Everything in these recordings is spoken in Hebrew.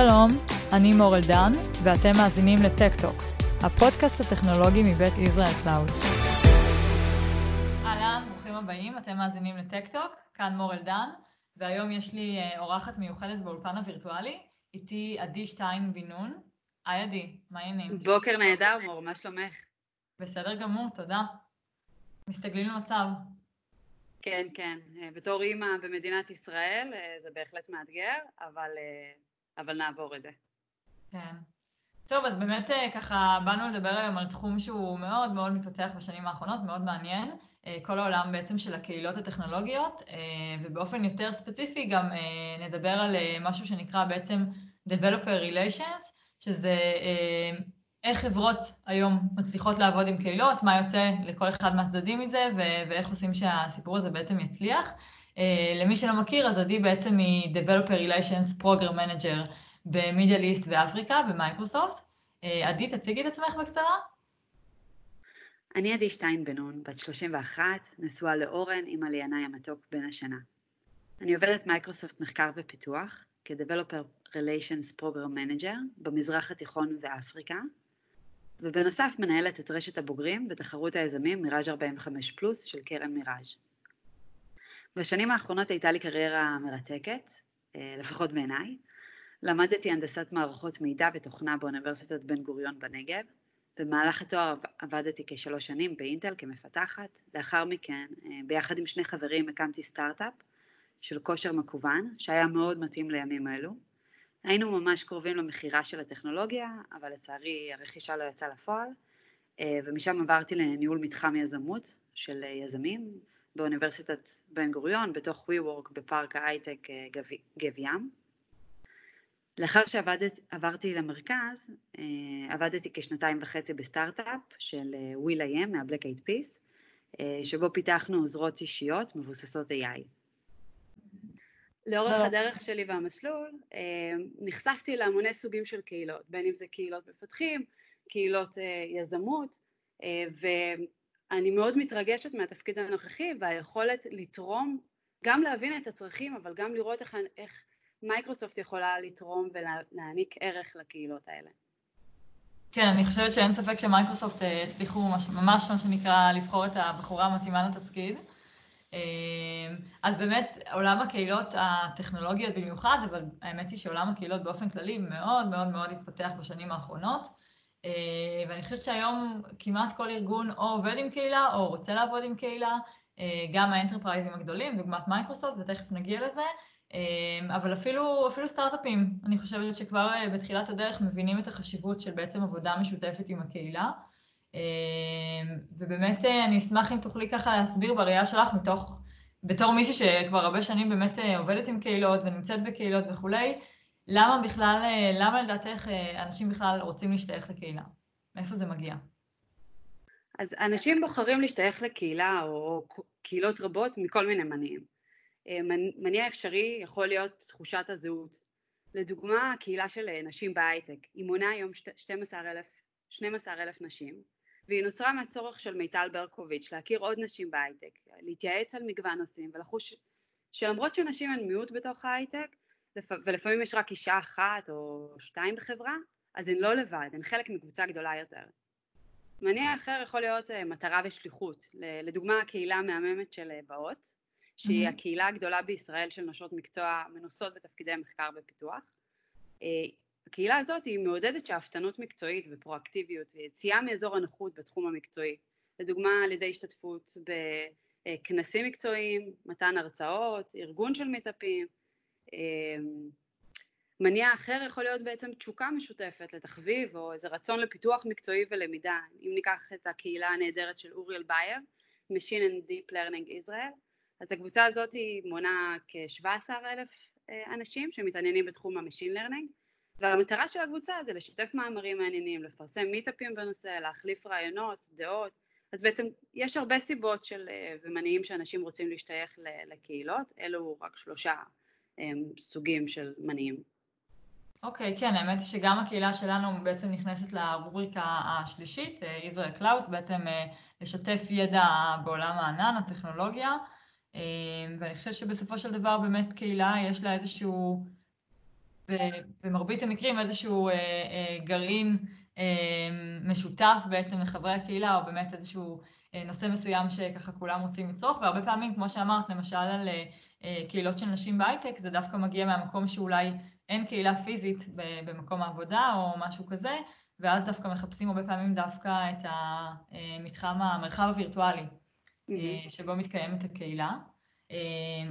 שלום, אני מורל דן, ואתם מאזינים לטקטוק, הפודקאסט הטכנולוגי מבית ישראל קלאוד. אהלן, ברוכים הבאים, אתם מאזינים לטקטוק, כאן מורל דן, והיום יש לי אה, אורחת מיוחדת באולפן הווירטואלי, איתי עדי שטיין בן נון. היי עדי, מה העניינים? בוקר נהדר, מורל, מה שלומך? בסדר גמור, תודה. מסתגלים למצב. כן, כן. אה, בתור אימא במדינת ישראל אה, זה בהחלט מאתגר, אבל, אבל נעבור את זה. כן. טוב, אז באמת ככה באנו לדבר היום על תחום שהוא מאוד מאוד מתפתח בשנים האחרונות, מאוד מעניין. כל העולם בעצם של הקהילות הטכנולוגיות, ובאופן יותר ספציפי גם נדבר על משהו שנקרא בעצם Developer Relations, שזה איך חברות היום מצליחות לעבוד עם קהילות, מה יוצא לכל אחד מהצדדים מזה ואיך עושים שהסיפור הזה בעצם יצליח. Uh, למי שלא מכיר, אז עדי בעצם היא Developer Relations Program Manager ב Middle East ואפריקה במייקרוסופט. Uh, עדי, תציגי את עצמך בקצרה. אני עדי שטיין בן נון, בת 31, נשואה לאורן, אם לעילאי המתוק בן השנה. אני עובדת מייקרוסופט מחקר ופיתוח כ-Developer Relations Program Manager במזרח התיכון ואפריקה, ובנוסף מנהלת את רשת הבוגרים בתחרות היזמים מיראז' 45 פלוס של קרן מיראז'. בשנים האחרונות הייתה לי קריירה מרתקת, אה, לפחות בעיניי. למדתי הנדסת מערכות מידע ותוכנה באוניברסיטת בן גוריון בנגב. במהלך התואר עבדתי כשלוש שנים באינטל כמפתחת. לאחר מכן, אה, ביחד עם שני חברים הקמתי סטארט-אפ של כושר מקוון, שהיה מאוד מתאים לימים אלו. היינו ממש קרובים למכירה של הטכנולוגיה, אבל לצערי הרכישה לא יצאה לפועל, אה, ומשם עברתי לניהול מתחם יזמות של יזמים באוניברסיטת בן גוריון, בתוך WeWork בפארק ההייטק אה, גב ים. לאחר שעברתי למרכז, אה, עבדתי כשנתיים וחצי בסטארט-אפ של will.i.am מהבלק אייד פיס, שבו פיתחנו עוזרות אישיות מבוססות AI. לאורך לא. הדרך שלי והמסלול אה, נחשפתי להמוני סוגים של קהילות, בין אם זה קהילות מפתחים, קהילות אה, יזמות, אה, ואני מאוד מתרגשת מהתפקיד הנוכחי והיכולת לתרום, גם להבין את הצרכים, אבל גם לראות איך, איך מייקרוסופט יכולה לתרום ולהעניק ערך לקהילות האלה. כן, אני חושבת שאין ספק שמייקרוסופט הצליחו ממש מה שנקרא לבחור את הבחורה המתאימה לתפקיד. אמ, אז באמת עולם הקהילות הטכנולוגיות במיוחד, אבל האמת היא שעולם הקהילות באופן כללי מאוד מאוד מאוד התפתח בשנים האחרונות. אמ, ואני חושבת שהיום כמעט כל ארגון או עובד עם קהילה או רוצה לעבוד עם קהילה, אמ, גם ה enterprise־ים הגדולים, דוגמת מייקרוסופט, ותכף נגיע לזה, אבל אפילו, אפילו סטארט-אפים, אני חושבת שכבר אה, בתחילת הדרך מבינים את החשיבות של בעצם עבודה משותפת עם הקהילה. אמ, ובאמת אה, אני אשמח אם תוכלי ככה להסביר בראייה שלך מתוך, בתור מישהי שכבר הרבה שנים באמת אה, עובדת עם קהילות ונמצאת בקהילות וכולי, למה בכלל, אה, למה לדעתך אנשים בכלל רוצים להשתייך לקהילה? מאיפה זה מגיע? אז אנשים בוחרים להשתייך לקהילה או קהילות רבות מכל מיני מניעים. מניע אפשרי יכול להיות תחושת הזהות. לדוגמה, הקהילה של נשים בהייטק, היא מונה היום 12,000 12 נשים, והיא נוצרה מהצורך של מיטל ברקוביץ' להכיר עוד נשים בהייטק, להתייעץ על מגוון נושאים ולחוש שלמרות שנשים הן מיעוט בתוך ההייטק ולפעמים יש רק אישה אחת או שתיים בחברה, אז הן לא לבד, הן חלק מקבוצה גדולה יותר. מניע אחר יכול להיות אה, מטרה ושליחות, לדוגמה הקהילה המהממת של אה, באות, שהיא mm-hmm. הקהילה הגדולה בישראל של נשות מקצוע מנוסות בתפקידי מחקר ופיתוח. אה, הקהילה הזאת היא מעודדת שאפתנות מקצועית ופרואקטיביות ויציאה מאזור הנוחות בתחום המקצועי, לדוגמה על ידי השתתפות בכנסים מקצועיים, מתן הרצאות, ארגון של מיטאפים, מניע אחר יכול להיות בעצם תשוקה משותפת לתחביב או איזה רצון לפיתוח מקצועי ולמידה, אם ניקח את הקהילה הנהדרת של אורי אליאבייב, Machine and Deep Learning Israel, אז הקבוצה הזאת מונה כ-17 אלף אה, אנשים שמתעניינים בתחום ה machine learning והמטרה של הקבוצה זה לשתף מאמרים מעניינים, לפרסם מיטאפים בנושא, להחליף רעיונות, דעות, אז בעצם יש הרבה סיבות של, אה, ומניעים שאנשים רוצים להשתייך לקהילות, אלו רק שלושה סוגים של מניעים. אוקיי, okay, כן, האמת היא שגם הקהילה שלנו בעצם נכנסת לרובריקה השלישית, אה, קלאוט, בעצם לשתף ידע בעולם הענן, הטכנולוגיה, ואני חושבת שבסופו של דבר באמת קהילה יש לה איזשהו במרבית המקרים איזשהו גרעין משותף בעצם לחברי הקהילה, או באמת איזשהו נושא מסוים שככה כולם רוצים לצרוך, והרבה פעמים, כמו שאמרת, למשל על קהילות של נשים בהייטק, זה דווקא מגיע מהמקום שאולי אין קהילה פיזית במקום העבודה או משהו כזה, ואז דווקא מחפשים הרבה פעמים דווקא את המתחם, המרחב הווירטואלי mm-hmm. שבו מתקיימת הקהילה.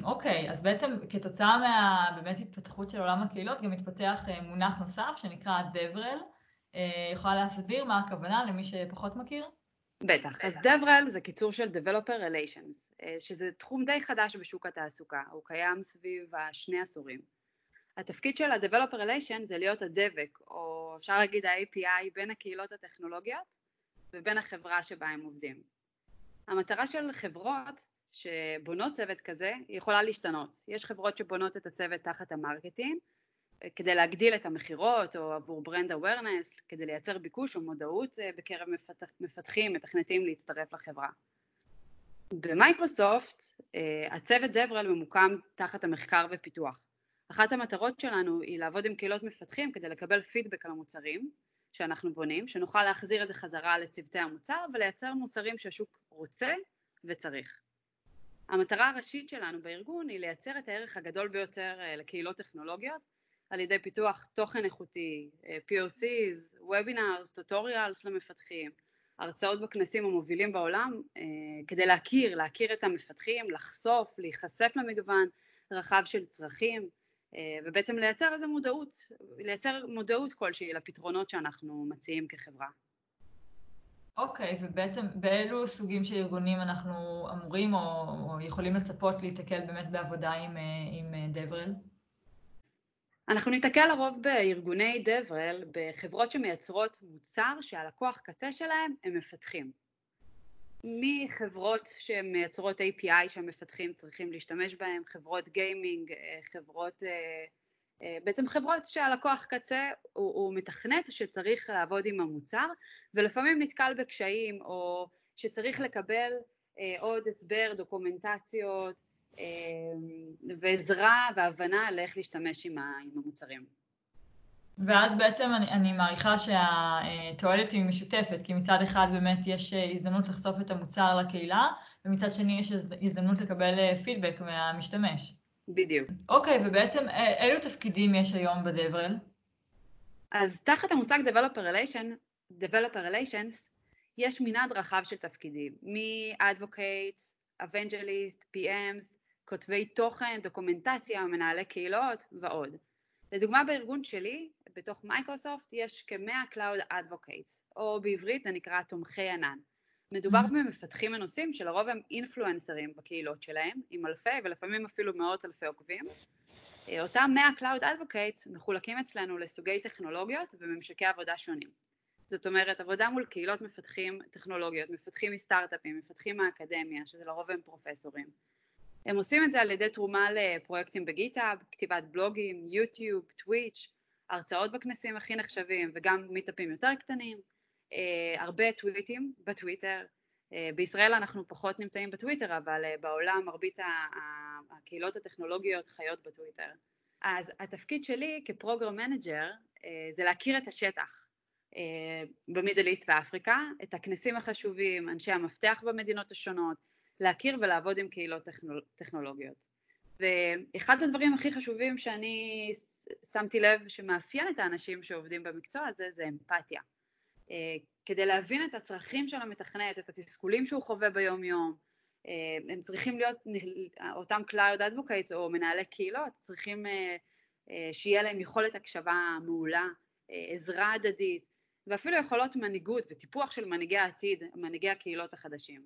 אוקיי, אז בעצם כתוצאה מהבאמת התפתחות של עולם הקהילות גם מתפתח מונח נוסף שנקרא DevRel. יכולה להסביר מה הכוונה למי שפחות מכיר? בטח. אז DevRel זה קיצור של Developer Relations, שזה תחום די חדש בשוק התעסוקה, הוא קיים סביב השני עשורים. התפקיד של ה-Developer Relation זה להיות הדבק, או אפשר להגיד ה-API בין הקהילות הטכנולוגיות ובין החברה שבה הם עובדים. המטרה של חברות שבונות צוות כזה יכולה להשתנות. יש חברות שבונות את הצוות תחת ה marketing כדי להגדיל את המכירות או עבור brand awareness, כדי לייצר ביקוש או מודעות אה, בקרב מפתח, מפתחים, מתכנתים להצטרף לחברה. במייקרוסופט אה, הצוות DevRel ממוקם תחת המחקר ופיתוח. אחת המטרות שלנו היא לעבוד עם קהילות מפתחים כדי לקבל פידבק על המוצרים שאנחנו בונים, שנוכל להחזיר את זה חזרה לצוותי המוצר ולייצר מוצרים שהשוק רוצה וצריך. המטרה הראשית שלנו בארגון היא לייצר את הערך הגדול ביותר אה, לקהילות טכנולוגיות על ידי פיתוח תוכן איכותי, אה, POCs, Webinars, טוטוריאלס למפתחים, הרצאות בכנסים המובילים בעולם אה, כדי להכיר, להכיר את המפתחים, לחשוף, להיחשף למגוון רחב של צרכים אה, ובעצם לייצר איזו מודעות, לייצר מודעות כלשהי לפתרונות שאנחנו מציעים כחברה. אוקיי, okay, ובעצם באילו סוגים של ארגונים אנחנו אמורים או, או יכולים לצפות להיתקל באמת בעבודה עם, עם דברל? אנחנו ניתקל לרוב בארגוני דברל, בחברות שמייצרות מוצר שהלקוח קצה שלהם הם מפתחים. מחברות שמייצרות API שהמפתחים צריכים להשתמש בהם, חברות גיימינג, אה, חברות, אה, אה, בעצם חברות שהלקוח קצה הוא, הוא מתכנת שצריך לעבוד עם המוצר ולפעמים נתקל בקשיים או שצריך לקבל עוד הסבר, דוקומנטציות ועזרה והבנה על איך להשתמש עם המוצרים. ואז בעצם אני, אני מעריכה שהתועלת היא משותפת, כי מצד אחד באמת יש הזדמנות לחשוף את המוצר לקהילה, ומצד שני יש הזדמנות לקבל פידבק מהמשתמש. בדיוק. אוקיי, ובעצם אילו תפקידים יש היום בדברל? אז תחת המושג Developer, Relation, Developer Relations יש מנעד רחב של תפקידים, מ-Advocates, Evangelists, PMs, כותבי תוכן, דוקומנטציה, מנהלי קהילות ועוד. לדוגמה בארגון שלי, בתוך מייקרוסופט יש כ-100 Cloud Advocates, או בעברית זה נקרא תומכי ענן. מדובר mm-hmm. במפתחים מנוסים שלרוב הם אינפלואנסרים בקהילות שלהם, עם אלפי ולפעמים אפילו מאות אלפי עוקבים. אה, אותם 100 Cloud Advocates מחולקים אצלנו לסוגי טכנולוגיות וממשקי עבודה שונים. זאת אומרת, עבודה מול קהילות מפתחים טכנולוגיות, מפתחים מסטארט-אפים, מפתחים מהאקדמיה, שזה לרוב הם פרופסורים. הם עושים את זה על ידי תרומה לפרויקטים בגיטאב, כתיבת בלוגים, יוטיוב, טוויץ', הרצאות בכנסים הכי נחשבים וגם מיטאפים יותר קטנים, אה, הרבה טוויטים בטוויטר. אה, בישראל אנחנו פחות נמצאים בטוויטר, אבל אה, בעולם מרבית הקהילות הטכנולוגיות חיות בטוויטר. אז התפקיד שלי כ program manager זה להכיר את השטח במידל איסט ואפריקה, את הכנסים החשובים, אנשי המפתח במדינות השונות, להכיר ולעבוד עם קהילות טכנול... טכנולוגיות. ואחד הדברים הכי חשובים שאני שמתי לב שמאפיין את האנשים שעובדים במקצוע הזה זה אמפתיה. אה, כדי להבין את הצרכים של המתכנת, את התסכולים שהוא חווה ביום יום, אה, הם צריכים להיות, אותם Cloud Advocates או מנהלי קהילות, צריכים אה, שיהיה להם יכולת הקשבה מעולה, עזרה הדדית, ואפילו יכולות מנהיגות וטיפוח של מנהיגי העתיד, מנהיגי הקהילות החדשים.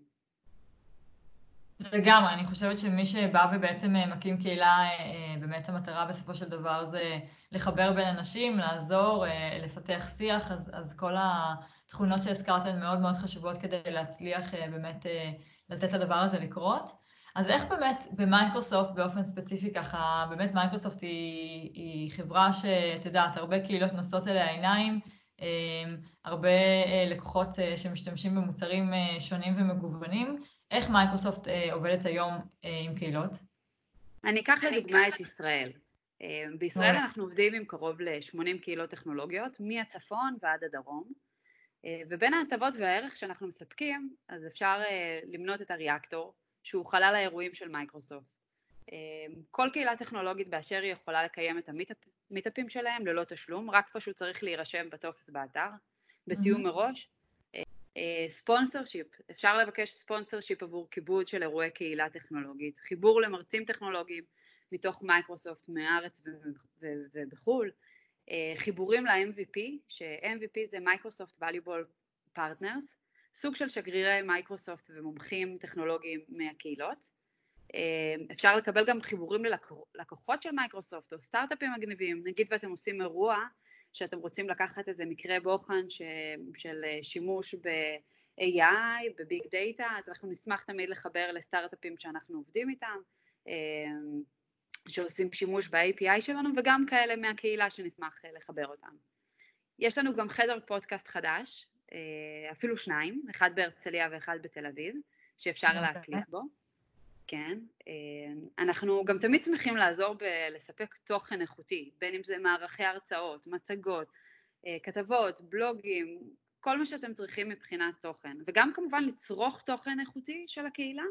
לגמרי, אני חושבת שמי שבא ובעצם אה, מקים קהילה, אה, אה, באמת המטרה בסופו של דבר זה לחבר בין אנשים, לעזור, לפתח שיח, אז, אז כל התכונות שהזכרת הן מאוד מאוד חשובות כדי להצליח באמת לתת לדבר הזה לקרות. אז איך באמת במייקרוסופט באופן ספציפי ככה, באמת מייקרוסופט היא, היא חברה שאת יודעת, הרבה קהילות נושאות אליה עיניים, הרבה לקוחות שמשתמשים במוצרים שונים ומגוונים. איך מייקרוסופט אה, עובדת היום אה, עם קהילות? אני אקח לדוגמה את ישראל. בישראל אנחנו עובדים עם קרוב ל-80 קהילות טכנולוגיות, מהצפון ועד הדרום, ובין ההטבות והערך שאנחנו מספקים, אז אפשר למנות את ה Reactor, שהוא חלל האירועים של מייקרוסופט. כל קהילה טכנולוגית באשר היא יכולה לקיים את המיטאפים שלהם ללא תשלום, רק פשוט צריך להירשם בטופס באתר, בתיאום mm-hmm. מראש. sponsorship, אפשר לבקש sponsorship עבור כיבוד של אירועי קהילה טכנולוגית, חיבור למרצים טכנולוגיים מתוך מייקרוסופט מהארץ ובחו"ל, חיבורים ל-MVP, ש-MVP זה Microsoft Valuable Partners, סוג של שגרירי מייקרוסופט ומומחים טכנולוגיים מהקהילות. אפשר לקבל גם חיבורים ללקוחות של מייקרוסופט או סטארט-אפים מגניבים, נגיד ואתם עושים אירוע שאתם רוצים לקחת איזה מקרה בוחן ש, של שימוש ב-AI, ב big data, אז אנחנו נשמח תמיד לחבר לסטארט-אפים שאנחנו עובדים איתם, שעושים שימוש ב-API שלנו, וגם כאלה מהקהילה שנשמח לחבר אותם. יש לנו גם חדר פודקאסט חדש, אפילו שניים, אחד בהרצליה ואחד בתל אביב, שאפשר אוקיי. להקליט בו. כן. אנחנו גם תמיד שמחים לעזור בלספק תוכן איכותי, בין אם זה מערכי הרצאות, מצגות, כתבות, בלוגים, כל מה שאתם צריכים מבחינת תוכן, וגם כמובן לצרוך תוכן איכותי של הקהילה,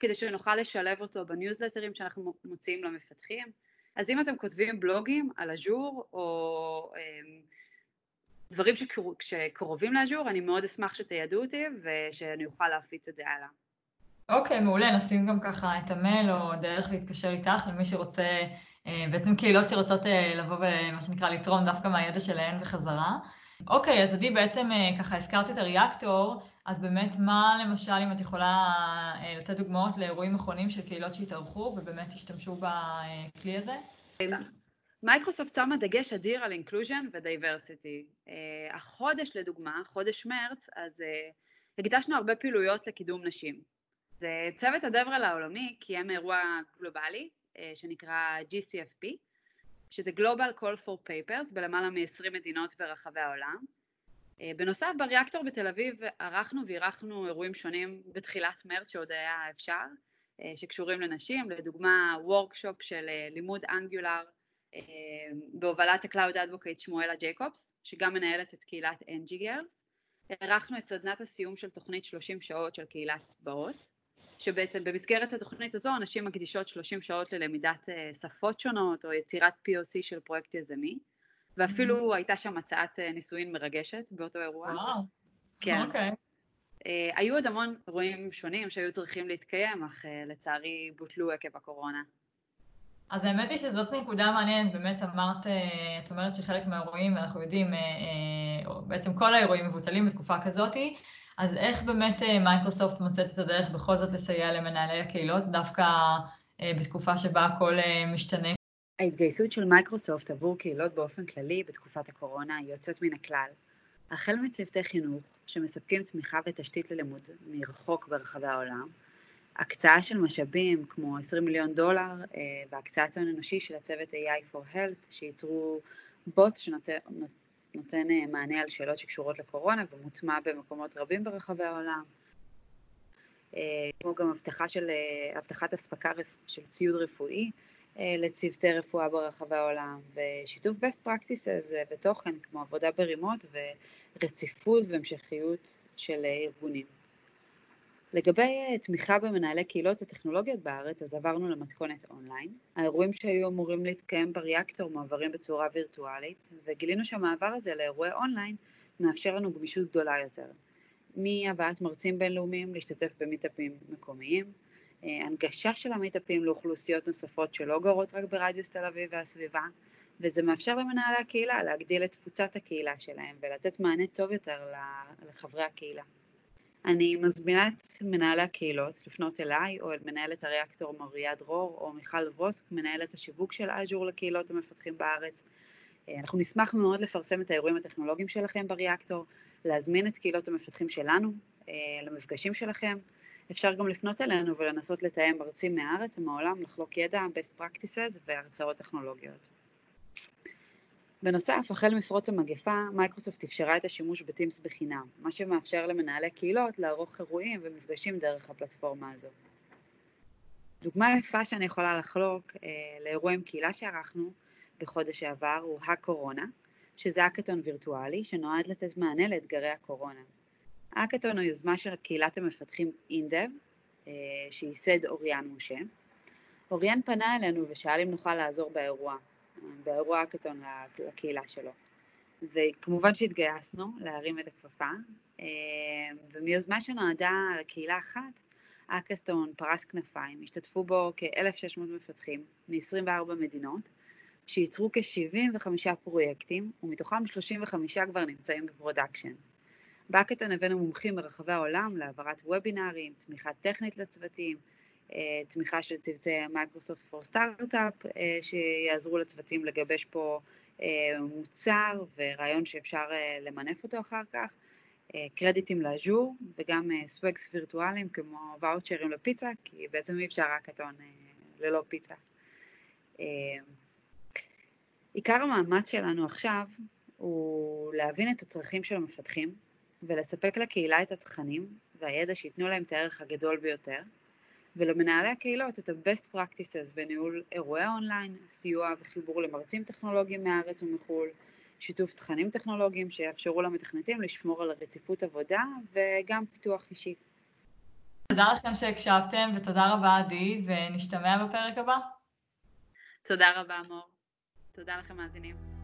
כדי שנוכל לשלב אותו בניוזלטרים שאנחנו מוציאים למפתחים. אז אם אתם כותבים בלוגים על אג'ור, או דברים שקרובים לאג'ור, אני מאוד אשמח שתיידעו אותי ושאני אוכל להפיץ את זה הלאה. אוקיי, מעולה, נשים גם ככה את המייל או דרך להתקשר איתך למי שרוצה, אה, בעצם קהילות שרוצות אה, לבוא ומה שנקרא לתרום דווקא מהידע שלהן בחזרה. אוקיי, אז עדי, בעצם אה, ככה הזכרת את הריאקטור, אז באמת מה למשל, אם את יכולה לתת דוגמאות לאירועים אחרונים של קהילות שהתארחו ובאמת השתמשו בכלי הזה? מייקרוסופט שמה דגש אדיר על inclusion ו diversity. החודש לדוגמה, חודש מרץ, אז הקדשנו הרבה פעילויות לקידום נשים. זה צוות ה DevRel העולמי קיים אירוע גלובלי אה, שנקרא GCFP, שזה Global Call for Papers בלמעלה מ-20 מדינות ברחבי העולם. אה, בנוסף, בריאקטור בתל אביב ערכנו ואירחנו אירועים שונים בתחילת מרץ שעוד היה אפשר, אה, שקשורים לנשים, לדוגמה וורקשופ של לימוד אנגולר בהובלת ה-Cloud Advocate שמואלה ג'ייקובס, שגם מנהלת את קהילת NG Girls. אירחנו את סדנת הסיום של תוכנית 30 שעות של קהילת באות, שבעצם במסגרת התוכנית הזו אנשים מקדישות 30 שעות ללמידת אה, שפות שונות או יצירת POC של פרויקט יזמי, ואפילו mm-hmm. הייתה שם הצעת אה, נישואין מרגשת באותו אירוע. וואו, כן. אוקיי. אה, היו עוד המון אירועים שונים שהיו צריכים להתקיים, אך לצערי בוטלו עקב הקורונה. אז האמת היא שזאת נקודה מעניינת, באמת אמרת, את אומרת שחלק מהאירועים, אנחנו יודעים, בעצם כל האירועים מבוטלים בתקופה כזאתי, אז איך באמת אה, מייקרוסופט מוצאת את הדרך בכל זאת לסייע למנהלי הקהילות, דווקא אה, בתקופה שבה הכל אה, משתנה? ההתגייסות של מייקרוסופט עבור קהילות באופן כללי בתקופת הקורונה היא יוצאת מן הכלל. החל מצוותי חינוך שמספקים תמיכה ותשתית ללימוד מרחוק ברחבי העולם, הקצאה של משאבים כמו 20 מיליון דולר והקצאת ההון אנושי של הצוות AI for Health שייצרו בוט שנותן נותן אה, מענה על שאלות שקשורות לקורונה ומוטמע במקומות רבים ברחבי העולם. אה, כמו גם הבטחה של, אה, הבטחת אספקה של ציוד רפואי לצוותי רפואה ברחבי העולם, ושיתוף best practices ותוכן כמו עבודה ברימות ורציפות והמשכיות של ארגונים. לגבי אה, תמיכה במנהלי קהילות הטכנולוגיות בארץ, אז עברנו למתכונת אונליין. האירועים שהיו אמורים להתקיים בריאקטור מועברים בצורה וירטואלית, וגילינו שהמעבר הזה לאירועי אונליין מאפשר לנו גמישות גדולה יותר. מהבאת מרצים בינלאומיים להשתתף במיטאפים מקומיים, אה, הנגשה של המיטאפים לאוכלוסיות נוספות שלא גרות רק ברדיוס תל אביב והסביבה, וזה מאפשר למנהלי הקהילה להגדיל את תפוצת הקהילה שלהם ולתת מענה טוב יותר לחברי הקהילה. אני מזמינה את מנהלי הקהילות לפנות אליי או אל מנהלת הריאקטור מוריה דרור או מיכל ווסק, מנהלת השיווק של אג'ור לקהילות המפתחים בארץ. אה, אנחנו נשמח מאוד לפרסם את האירועים הטכנולוגיים שלכם בריאקטור, להזמין את קהילות המפתחים שלנו אה, למפגשים שלכם. אפשר גם לפנות אלינו ולנסות לתאם מרצים מהארץ ומהעולם, לחלוק ידע, best practices והרצאות טכנולוגיות. בנוסף, החל מפרוץ המגפה, מייקרוסופט אפשרה את השימוש בטימס בחינם, מה שמאפשר למנהלי קהילות לערוך אירועים ומפגשים דרך הפלטפורמה הזו. דוגמה יפה שאני יכולה לחלוק אה, לאירוע עם קהילה שערכנו, בחודש שעבר הוא הקורונה, שזה האקתון וירטואלי שנועד לתת מענה לאתגרי הקורונה. האקתון הוא יוזמה של קהילת המפתחים אינדב, אה, שייסד אוריאן משה. אוריאן פנה אלינו ושאל אם נוכל לעזור באירוע, באירוע האקתון לקהילה שלו. וכמובן שהתגייסנו להרים את הכפפה, אה, ומיוזמה שנועדה לקהילה אחת, האקתון פרס כנפיים, השתתפו בו כ-1,600 מפתחים מ-24 מדינות, שייצרו כ-75 פרויקטים, ומתוכם 35 כבר נמצאים ב production. בהאקתון הבאנו מומחים מרחבי העולם להעברת webinar־ים, תמיכה טכנית לצוותים, תמיכה של צוותי Microsoft for Startup שיעזרו לצוותים לגבש פה אה, מוצר ורעיון שאפשר אה, למנף אותו אחר כך, קרדיטים לאז'ור וגם סווגס וירטואליים כמו ואוצ'רים לפיצה, כי בעצם אי אפשר רק אתון ללא פיצה. עיקר המאמץ שלנו עכשיו הוא להבין את הצרכים של המפתחים ולספק לקהילה את התכנים והידע שייתנו להם את הערך הגדול ביותר, ולמנהלי הקהילות את ה-best practices בניהול אירועי אונליין, סיוע וחיבור למרצים טכנולוגיים מהארץ ומחו"ל, שיתוף תכנים טכנולוגיים שיאפשרו למתכנתים לשמור על רציפות עבודה וגם פיתוח אישי. תודה לכם שהקשבתם ותודה רבה עדי ונשתמע בפרק הבא. תודה רבה מור. תודה לכם מאזינים.